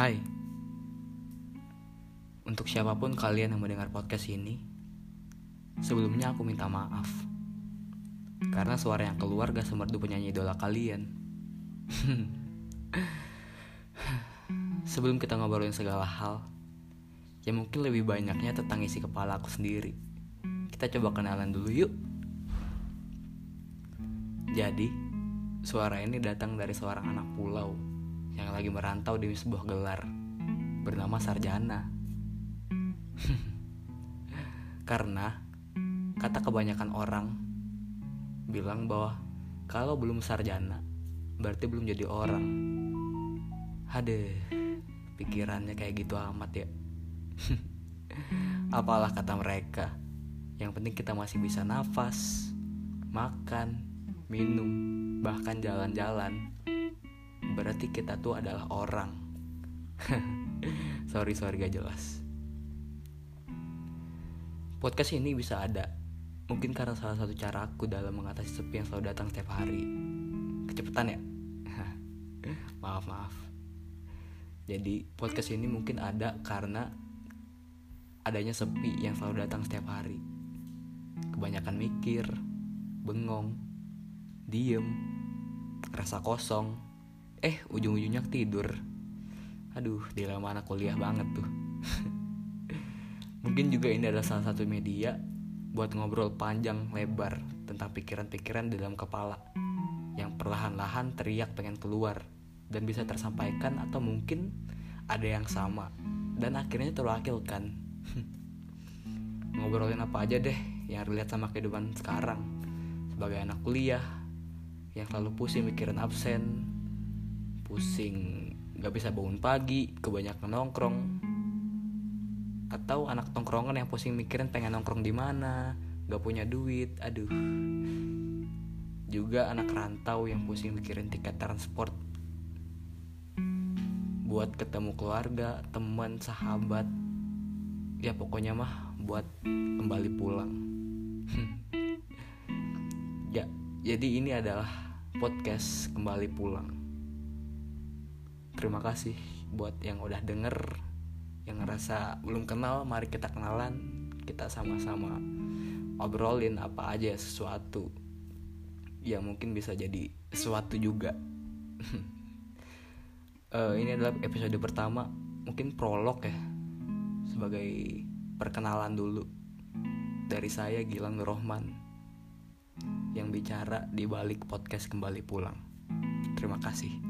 Hai. Untuk siapa pun kalian yang mendengar podcast ini Sebelumnya aku minta maaf. Karena suara yang keluar gak semerdu penyanyi idola kalian. Sebelum kita ngobrolin segala hal Ya mungkin lebih banyaknya tentang isi kepala aku sendiri. Kita coba kenalan dulu yuk. Jadi Suara ini datang dari seorang anak pulau yang lagi merantau di sebuah gelar bernama sarjana. Karena kata kebanyakan orang bilang bahwa kalau belum sarjana berarti belum jadi orang. Hade, pikirannya kayak gitu amat ya. Apalah kata mereka. Yang penting kita masih bisa nafas, makan, minum, bahkan jalan-jalan berarti kita tuh adalah orang. Sorry sorry gak jelas. Podcast ini bisa ada mungkin karena salah satu cara aku dalam mengatasi sepi yang selalu datang setiap hari. Kecepatan ya? Maaf maaf. Jadi podcast ini mungkin ada karena adanya sepi yang selalu datang setiap hari. Kebanyakan mikir bengong diem rasa kosong eh ujung-ujungnya tidur aduh dilema anak kuliah banget tuh. Mungkin juga ini adalah salah satu media buat ngobrol panjang lebar tentang pikiran-pikiran di dalam kepala yang perlahan-lahan teriak pengen keluar dan bisa tersampaikan atau mungkin ada yang sama dan akhirnya terwakilkan. Ngobrolin apa aja deh yang relate sama kehidupan sekarang. Sebagai anak kuliah yang selalu pusing mikirin absen pusing gak bisa bangun pagi kebanyakan nongkrong. Atau anak tongkrongan yang pusing mikirin pengen nongkrong di mana gak punya duit aduh. Juga anak rantau yang pusing mikirin tiket transport. Buat ketemu keluarga teman sahabat. Ya pokoknya mah buat kembali pulang. Ya jadi ini adalah podcast kembali pulang terima kasih buat yang udah denger yang ngerasa belum kenal mari kita kenalan. Kita sama-sama obrolin apa aja sesuatu yang mungkin bisa jadi sesuatu juga. Uh, ini adalah episode pertama mungkin prolog ya sebagai perkenalan dulu. Dari saya Gilang Rohman yang bicara di balik podcast kembali pulang. Terima kasih